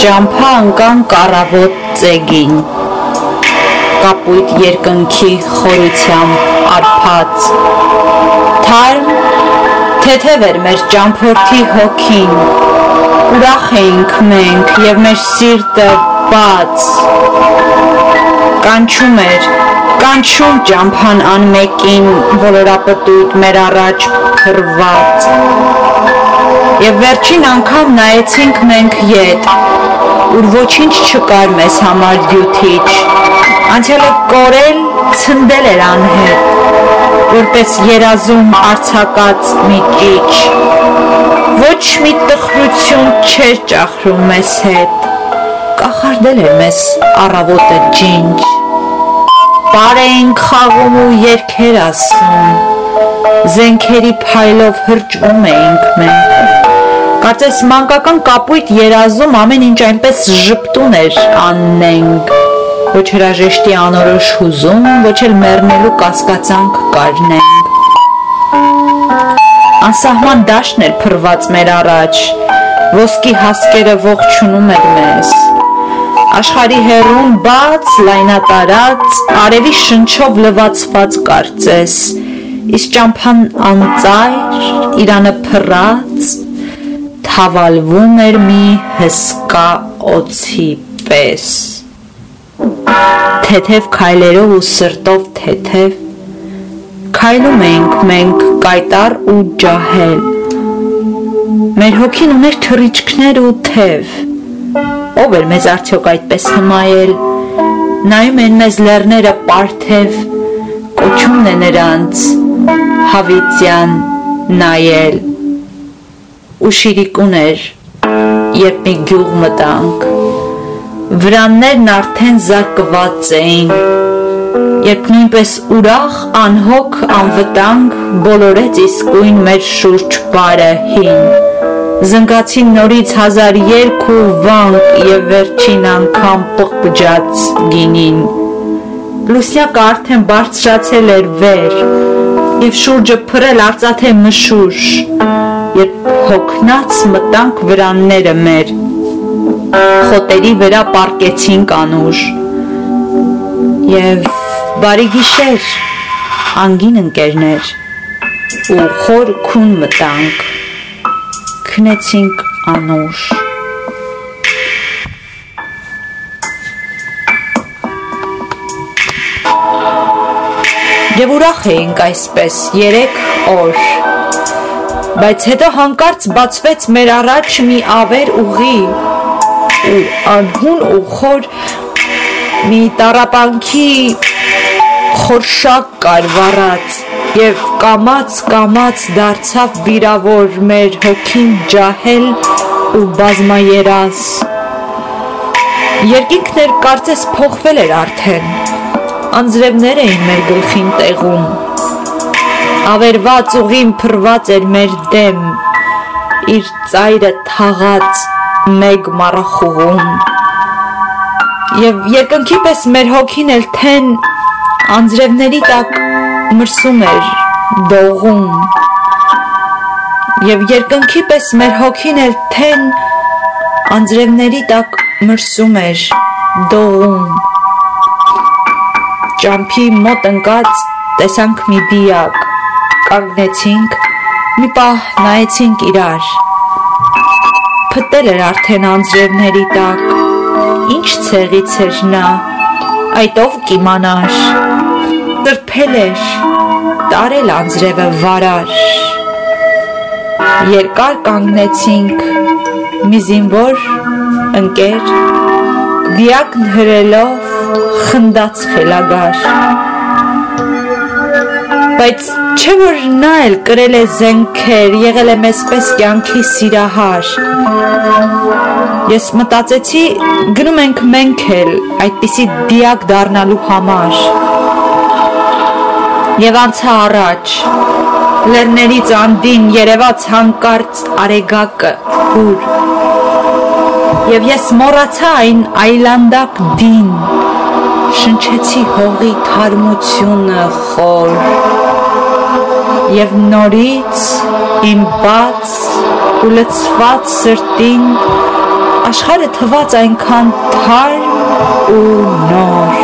ճամփա ընկան կառավոտ ծեգին կապույտ երկնքի խորությամբ արփած թարմ թեթև էր մեր ճամփորդի հոգին ուրախ էինք մենք եւ մեր սիրտը բաց կանչում էր կանչում ճամփան անմեկին ոլորապտույտ մեր առաջ փռված Եվ վերջին անգամ նայեցինք մենք ետ, ուր ոչինչ չկար մեզ համար դյութիչ, անցյալը կորել, ցնդել էր անհետ, որպես երազում արցակած մի ճիչ, ոչ մի տխրություն չէր ճախրում մեզ հետ, կախարդել էր մեզ առավոտը ջինջ, պար էինք խաղում ու երկեր ասում, զենքերի փայլով հրճվում էինք մենք, Կարծես մանկական կապույտ երազում ամեն ինչ այնպես ժպտուն էր աննենք։ Ոչ հրաժեշտի անորոշ հուզում, ոչ էլ մեռնելու կասկածանք կարնենք։ Անսահման դաշտն էր փռված մեր առաջ, ոսկի հասկերը ողջունում էր մեզ։ Աշխարի հերուն բաց, լայնատարած, արևի շնչով լվացված կարծես, իսկ ճամփան անծայր, իրանը փռած, թավալվում էր մի հսկա օծի պես։ Թեթև քայլերով ու սրտով թեթև քայլում էինք մենք կայտար ու ջահել։ Մեր հոգին ուներ թռիչքներ ու թև։ Ով էր մեզ արդյոք այդպես հմայել։ Նայում են մեզ լեռները պարթև, կոչումն է նրանց հավիտյան նայել ու շիրիկուն էր, երբ մի գյուղ մտանք։ Վրաններն արդեն զարկված էին, երբ նույնպես ուրախ, անհոգ, անվտանգ բոլորեց իսկույն մեր շուրջ բարը հին։ Զնգացին նորից հազար երկ ու վանք և վերջին անգամ պղպջաց գինին։ Լուսյակը արդեն բարձրացել էր վեր, և շուրջը փրել արծաթե մշուշ, երբ հոգնած մտանք վրանները մեր, խոտերի վրա պարկեցինք անուշ, և բարի գիշեր, անգին ընկերներ, ու խոր քուն մտանք, քնեցինք անուշ։ Եվ ուրախ էինք այսպես երեք օր, բայց հետո հանկարծ բացվեց մեր առաջ մի ավեր ուղի ու անհուն ու խոր մի տարապանքի խորշակ կար վառած եւ կամած կամած դարձավ վիրավոր մեր հոգին ջահել ու բազմաերաս երկինքն էր կարծես փոխվել էր արդեն անձրևներ էին մեր գլխին տեղում ավերված ուղին փռված էր մեր դեմ, իր ծայրը թաղած մեկ մառախուղում։ Եվ երկնքի պես մեր հոգին էլ թեն անձրևների տակ մրսում էր դողում։ Եվ երկնքի պես մեր հոգին էլ թեն անձրևների տակ մրսում էր դողում։ Ճամփի մոտ ընկած տեսանք մի դիակ կանգնեցինք, մի պահ նայեցինք իրար։ Փտել էր արդեն անձրևների տակ։ Ինչ ցեղից էր նա, այդ ով կիմանար։ Տրփել էր, տարել անձրևը վարար։ Երկար կանգնեցինք, մի զինվոր ընկեր, դիակն հրելով խնդաց խելագար բայց չէ որ նա էլ կրել է զենքեր, եղել է մեզպես կյանքի սիրահար։ Ես մտածեցի, գնում ենք մենք էլ այդպիսի դիակ դառնալու համար։ Եվ անցա առաջ, լեռներից անդին երևաց հանկարծ արեգակը, հուր։ Եվ ես մոռացա այն այլանդակ դին, շնչեցի հողի թարմությունը խոր եւ նորից իմ բաց ու լցված սրտին աշխարհը թված այնքան թար ու նոր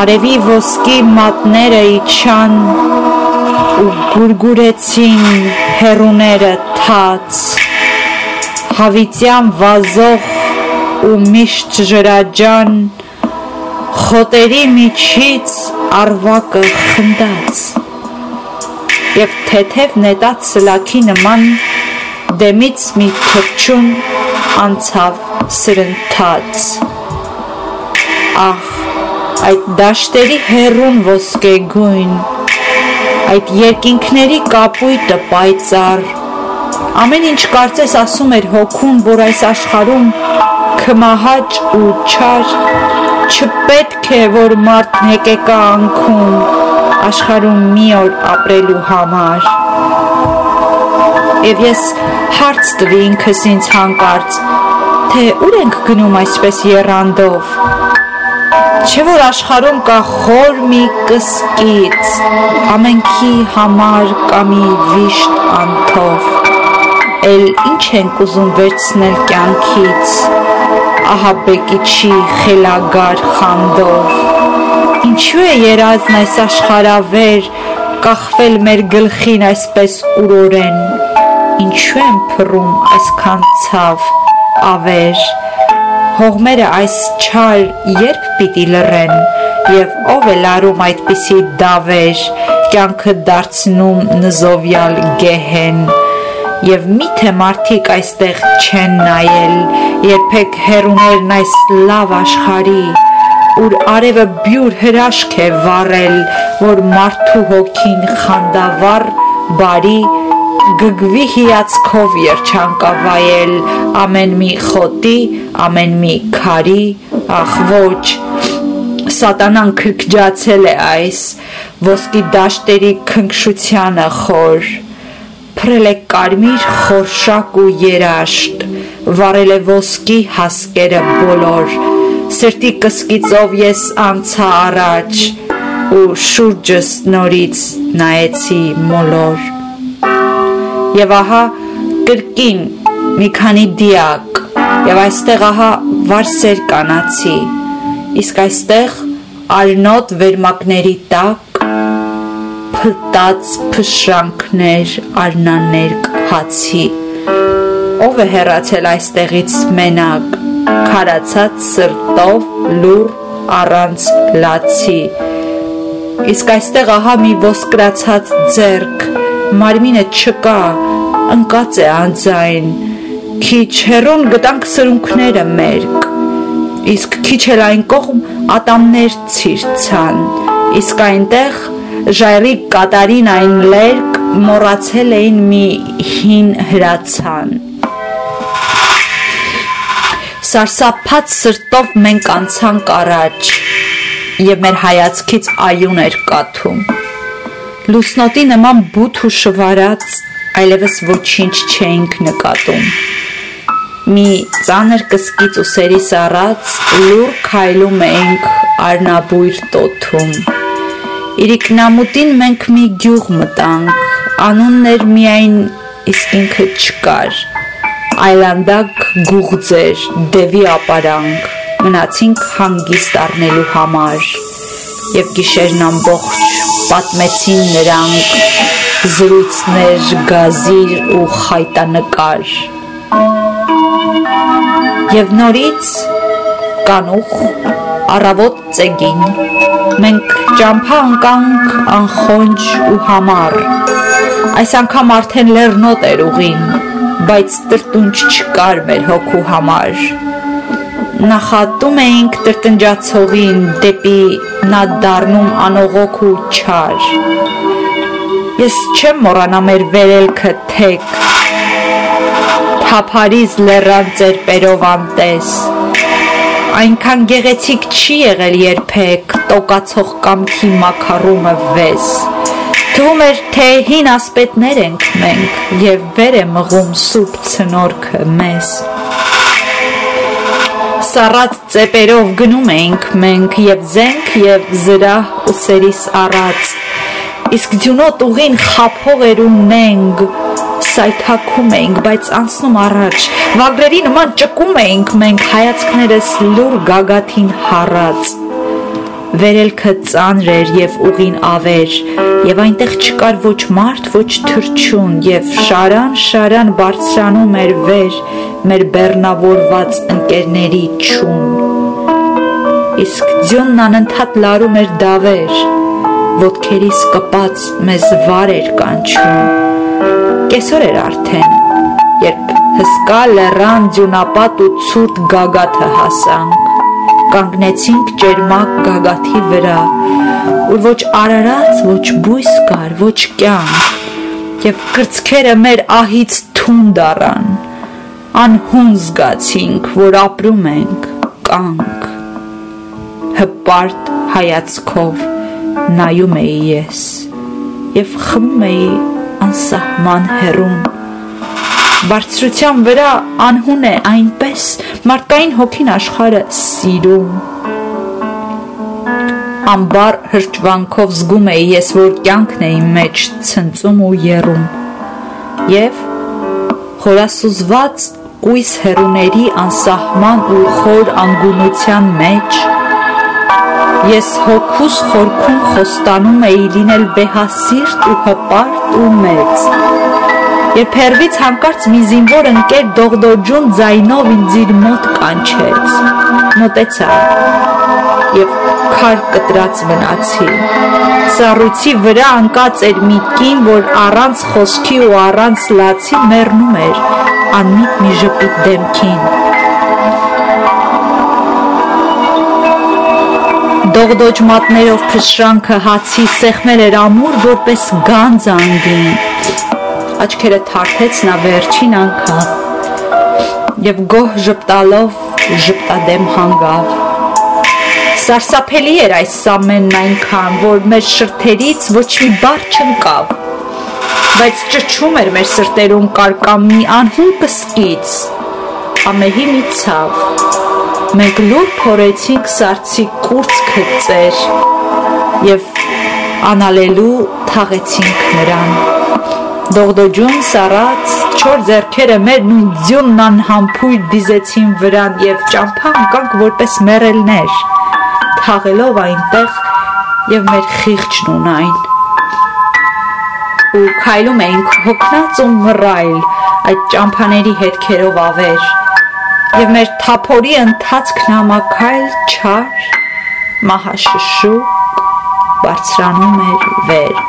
արևի ոսկի մատները իջան ու գուրգուրեցին հերուները թաց հավիտյան վազող ու միշտ ջրաջան խոտերի միջից արվակը խնդաց եւ թեթև նետած սլաքի նման դեմից մի թրջուն անցավ սրընթաց ահ այդ դաշտերի հերուն ոսկեգույն այդ երկինքների կապույտը պայծառ ամեն ինչ կարծես ասում էր հոգուն որ այս աշխարհում քմահաճ ու չար չպետք է որ մարդ հեկեկա անքում աշխարհում մի օր ապրելու համար։ Եվ ես հարց տվի ինքս ինձ հանկարծ, թե ուր ենք գնում այսպես երանդով։ Չէ որ աշխարհում կա խոր մի կսկից, ամենքի համար կա մի վիշտ անթով։ Էլ ինչ ենք ուզում վերցնել կյանքից, ահա բեկիչի խելագար խանդով Ինչու է երազն այս աշխարավեր կախվել մեր գլխին այսպես ուրորեն Ինչու եմ փռում այսքան ցավ ավեր Հողմերը այս չար երբ պիտի լռեն եւ ով է լարում այդպիսի դավեր կյանքը դարձնում նզովյալ գեհեն Եվ միթե մարդիկ այստեղ չեն նայել, երբեք հերուներն այս լավ աշխարի ուր արևը բյուր հրաշք է վառել, որ մարդու հոգին խանդավառ, բարի, գգվի հիացքով երջանկավայել. Ամեն մի խոտի, ամեն մի քարի, ախ ոչ, սատանան քրքջացել է այս ոսկի դաշտերի քնքշությանը խոր, փրել է կարմիր խորշակ ու երաշտ, վառել է ոսկի հասկերը բոլոր, Սրտի կսկիծով ես անցա առաջ ու շուրջս նորից նայեցի մոլոր։ Եվ ահա կրկին մի քանի դիակ եւ այստեղ ահա վարսեր կանացի։ Իսկ այստեղ արնոտ վերմակների տակ փտած փշրանքներ արնաներ հացի ով է հեռացել այստեղից մենակ քարացած սրտով լուր առանց լացի իսկ այստեղ ահա մի ոսկրացած ձերք մարմինը չկա ընկած է անձայն քիչ հերոն գտանք սրունքները մերկ իսկ քիչ էլ այն կողմ ատամներ ցիրցան իսկ այնտեղ ժայռի կատարին այն լերկ մոռացել էին մի հին հրացան Սարսափած սրտով մենք անցանք առաջ եւ մեր հայացքից այուն էր կաթում։ Լուսնոտի նման բութ ու շվարած այլևս ոչինչ չէինք նկատում։ Մի ծանր կսկից ուսերի սառած լուր քայլում էինք արնաբույր տոթում։ Իրիկնամուտին մենք մի գյուղ մտանք, անունն էր միայն իսկ ինքը չկար այլանդակ գուղձեր, դևի ապարանք, մնացինք հանգիստ առնելու համար, և գիշերն ամբողջ պատմեցին նրանք զրույցներ, գազիր ու խայտանկար։ Եվ նորից կանուխ առավոտ ծեգին, մենք ճամփա ընկանք անխոնջ ու համառ, այս անգամ արդեն լեռնոտ էր ուղին, բայց տրտունջ չկար մեր հոգու համար։ Նախատում էինք տրտնջացողին դեպի նա դառնում անողոք ու չար։ Ես չեմ մոռանա մեր վերելքը թեք, թափարիզ լեռան ծերպերով անտես, այնքան գեղեցիկ չի եղել երբեք տոկացող կամքի մակարումը վես, Թվում էր, թե հին ասպետներ ենք մենք եւ վեր է մղում սուրբ ցնորքը մեզ։ Սառած ծեպերով գնում էինք մենք եւ զենք եւ զրահ ուսերիս առած։ Իսկ ձյունոտ ուղին խափող էր ու նենգ, սայթաքում էինք, բայց անցնում առաջ։ Վագրերի նման ճկում էինք մենք հայացքներս լուր գագաթին հառած։ Վերելքը ծանր էր եւ ուղին ավեր, եւ այնտեղ չկար ոչ մարդ, ոչ թրջուն, եւ շարան շարան բարձրանում էր վեր մեր բեռնավորված ընկերների ճուն։ Իսկ ձյունն անընդհատ լարում էր դավեր, ոտքերիս կպած մեզ վար էր կանչում։ Կեսօր էր արդեն, երբ հսկա լեռան ձյունապատ ու ցուրտ գագաթը հասանք։ Կանգնեցինք ճերմակ գագաթի վրա, ուր ոչ արարած, ոչ բույս կար, ոչ կյանք, եւ կրծքերը մեր ահից թունդ առան։ Անհուն զգացինք, որ ապրում ենք, կանք։ Հպարտ հայացքով նայում էի ես եւ խմում էի անսահման հերուն բարձրության վրա անհուն է այնպես մարդկային հոգին աշխարը սիրում ամբար հրճվանքով զգում էի ես որ կյանքն է իմ մեջ ցնծում ու երում եւ խորասուզված կույս հերուների անսահման ու խոր անգունության մեջ Ես հոգուս խորքում խոստանում էի լինել վեհասիրտ ու հպարտ ու մեծ։ Երբ հերվից հանկարծ մի զինվոր ընկեր դողդոջուն ձայնով ինձ իր մոտ կանչեց։ Մոտեցա եւ քար կտրած մնացի։ Սառույցի վրա անկած էր մի կին, որ առանց խոսքի ու առանց լացի մեռնում էր անմիտ մի ժպիտ դեմքին։ Դողդոջ մատներով փշրանքը հացի սեղմել էր ամուր, որպես գանձ անգին։ Աչքերը թարթեց նա վերջին անգամ եւ գոհ ժպտալով ժպտադեմ հանգավ։ Սարսափելի էր այս ամենն այնքան, որ մեր շրթերից ոչ մի բառ չընկավ։ Բայց ճճում էր մեր սրտերում կարկամի անհուն կսկից, ամեհի մի ցավ Մենք լուր փորեցինք սարցի կուրծքը ծեր եւ անալելու թաղեցինք նրան։ Դողդոջուն սարած չոր зерքերը մեր նույն ձյունն անհամբույր դիզեցին վրան եւ ճամփա անկանք որպես մերելներ թաղելով այնտեղ եւ մեր խիղճն ունայն ու քայլում էինք հոգնած ու մռայլ այդ ճամփաների հետքերով ավեր եւ մեր թափորի ընթացքն ամակայլ չար մահաշշու բարձրանում էր վեր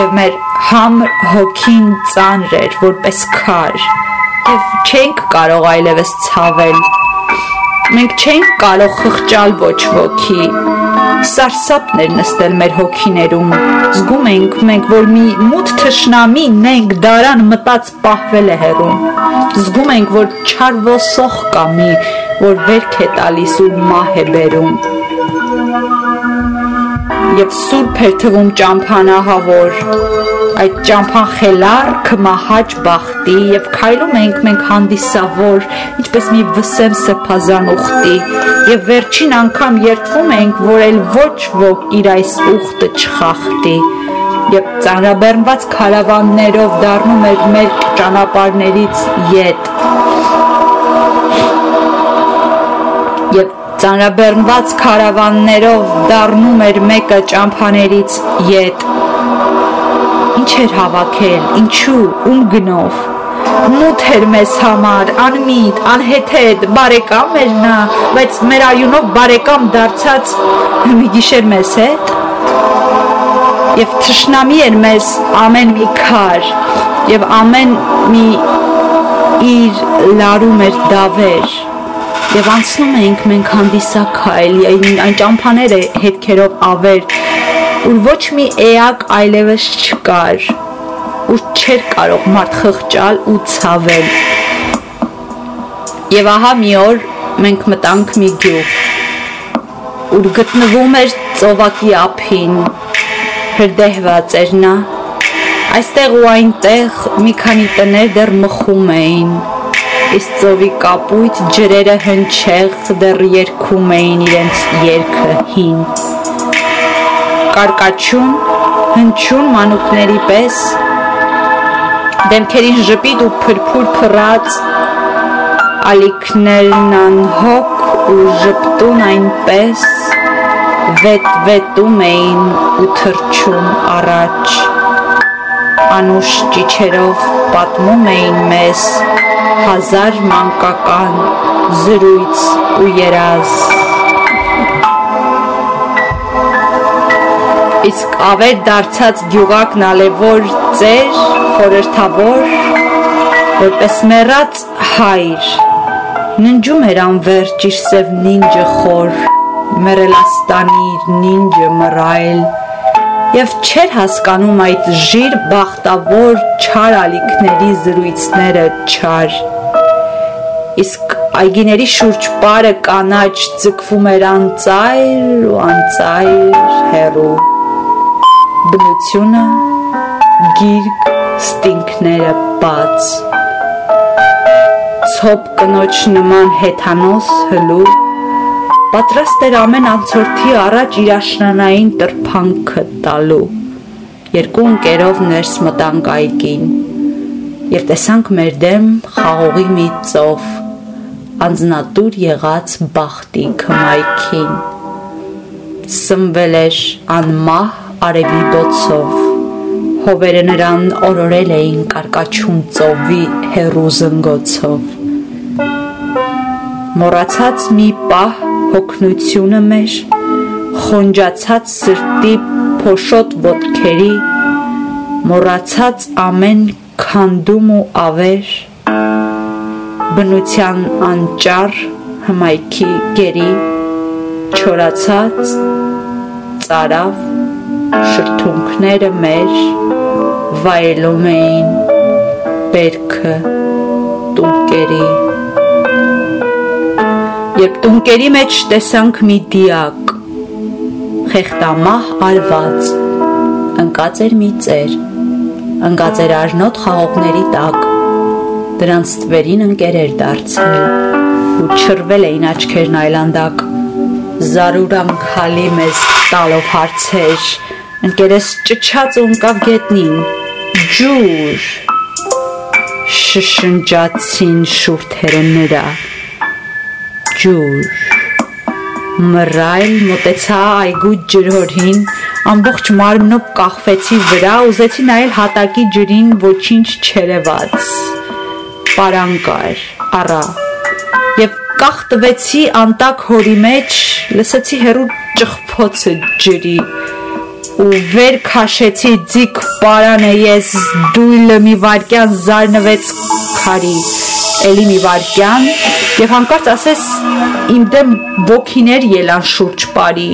եւ մեր համր հոգին ծանր էր որպես քար եւ չենք կարող այլևս ցավել մենք չենք կարող խղճալ ոչ ոքի սարսափն էր նստել մեր հոգիներում։ Զգում էինք մենք, որ մի մութ թշնամի նենք դարան մտած պահվել է հերում։ Զգում ենք, որ չար ոսող կա մի, որ վերք է տալիս ու մահ է բերում։ Եվ սուրբ էր թվում ճամփանահավոր, այդ ճամփան խելար կմահաճ բախտի եւ քայլում ենք մենք հանդիսավոր ինչպես մի վսեմ սրբազան ուխտի եւ վերջին անգամ երթվում ենք որ էլ ոչ ոք իր այս ուխտը չխախտի եւ ծանրաբեռնված քարավաններով դառնում էր մեր ճանապարհներից յետ եւ ծանրաբեռնված քարավաններով դառնում էր մեկը ճամփաներից յետ Ինչ էր հավաքել, ինչու, ում գնով։ Մութ էր մեզ համար, անմիտ, անհեթեթ, բարեկամ էր նա, բայց մեր այունով բարեկամ դարձած մի գիշեր մեզ հետ։ Եվ թշնամի էր մեզ ամեն մի քար, եւ ամեն մի իր լարում էր դավեր եւ անցնում էինք մենք հանդիսակայլ այն ճամփաները հետքերով ավեր ուր ոչ մի էակ այլևս չկար, ուր չէր կարող մարդ խղճալ ու ցավել։ Եվ ահա մի օր մենք մտանք մի գյուղ, ուր գտնվում էր ծովակի ափին, հրդեհված էր նա։ Այստեղ ու այնտեղ մի քանի տներ դեռ մխում էին, իսկ ծովի կապույտ ջրերը հնչեղ դեռ երգում էին իրենց երգը հին կարկաչուն, հնչուն մանուկների պես դեմքերին ժպիտ ու փրփուր փռած ալիքներն անհոգ ու ժպտուն այնպես վետ-վետում էին ու թրջում առաջ անուշ ճիչերով պատմում էին մեզ հազար մանկական զրույց ու երազ իսկ ավեր դարձած գյուղակն ալևոր ծեր խորհրդավոր որպես մեռած հայր ննջում էր անվերջ իր սև նինջը խոր մեռելաստանի իր նինջը մռայլ եւ չէր հասկանում այդ ժիր բախտավոր չար ալիքների զրույցները չար իսկ այգիների շուրջ պարը կանաչ ձգվում էր անծայր ու անծայր հերու բնությունը գիրք ստինքները բաց ցոփ կնոջ նման հեթանոս հլու պատրաստ էր ամեն անցորդի առաջ իր աշնանային տրփանքը տալու երկու ընկերով ներս մտանք այգին եւ տեսանք մեր դեմ խաղողի մի ծով անznատուր եղած բախտի քմայքին սնվել էր անմահ արևի բոցով հովերը նրան օրորել էին կարկաչուն ծովի հերու զնգոցով մոռացած մի պահ հոգնությունը մեր խոնջացած սրտի փոշոտ ոտքերի մոռացած ամեն քանդում ու ավեր բնության անճար հմայքի գերի չորացած ծարավ շրթունքները մեր վայելում էին բերքը տուկերի երբ տունկերի մեջ տեսանք մի դիակ խեղտամահ արված ընկած էր մի ծեր ընկած էր արնոտ խաղողների տակ դրանց թվերին ընկեր էր դարձել ու չրվել էին աչքերն այլանդակ զարուրամ քալի մեզ տալով հարցեր ընկերս ճչած ու ընկավ գետնին ջուր շշնջացին շուրթերը նրա ջուր մռայլ մտեցա այգու ջրհորին ամբողջ մարմնով կախվեցի վրա ուզեցի նայել հատակի ջրին ոչինչ չերևաց պարանկար առա եւ կախ տվեցի անտակ հորի մեջ լսեցի հերու ճխփոցը ջրի ու վեր քաշեցի ձիգ պարանը ես դույլը մի վարքյան զարնվեց քարի էլի մի վարքյան եւ հանկարծ ասես իմ դեմ ոգիներ ելան շուրջ բարի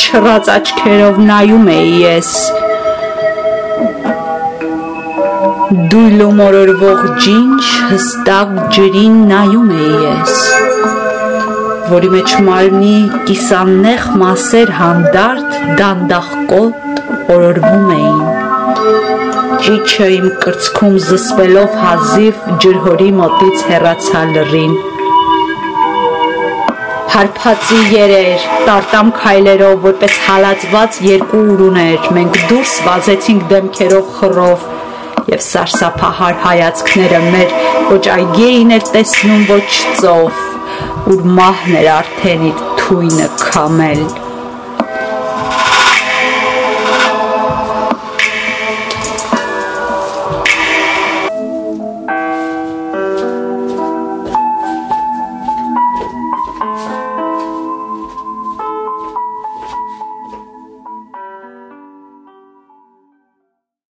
չռած աչքերով նայում էի ես դույլո մորորվող ջինջ հստակ ջրին նայում էի ես որի մեջ մարմնի կիսաննեղ մասեր հանդարտ դանդաղկոտ օրորվում էին ճիչը իմ կրծքում զսպելով հազիվ ջրհորի մոտից հեռացա լռին հարփածի երեր տարտամ քայլերով որպես հալածված երկու ուրուներ մենք դուրս վազեցինք դեմքերով խռով եւ սարսափահար հայացքները մեր ոչ այգեին էր տեսնում ոչ ծով ուր մահն էր արդեն իր թույնը քամել